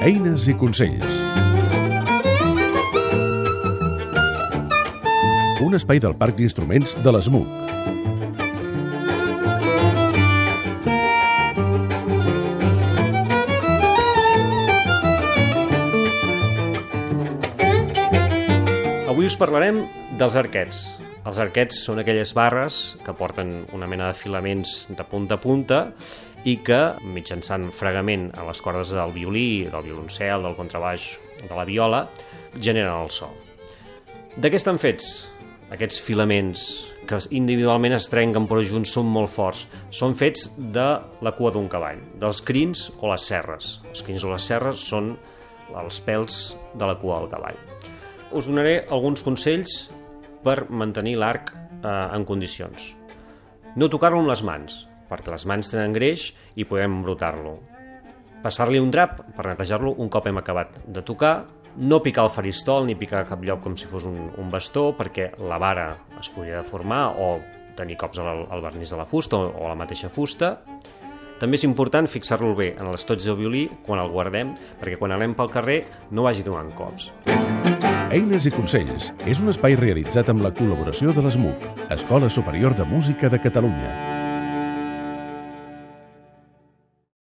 Eines i consells. Un espai del Parc d'Instruments de l'ESMUC. Avui us parlarem dels arquets. Els arquets són aquelles barres que porten una mena de filaments de punta a punta i que, mitjançant fregament a les cordes del violí, del violoncel, del contrabaix, de la viola, generen el so. De què estan fets? Aquests filaments que individualment es trenquen però junts són molt forts. Són fets de la cua d'un cavall, dels crins o les serres. Els crins o les serres són els pèls de la cua del cavall. Us donaré alguns consells per mantenir l'arc eh, en condicions. No tocar-lo amb les mans, perquè les mans tenen greix i podem embrutar-lo. Passar-li un drap per netejar-lo un cop hem acabat de tocar, no picar el faristol ni picar cap lloc com si fos un, un bastó perquè la vara es podria deformar o tenir cops al, al vernís de la fusta o, o a la mateixa fusta. També és important fixar-lo bé en l'estoig del violí quan el guardem perquè quan anem pel carrer no vagi donant cops. Eines i consells és un espai realitzat amb la col·laboració de l'ESMUC, Escola Superior de Música de Catalunya.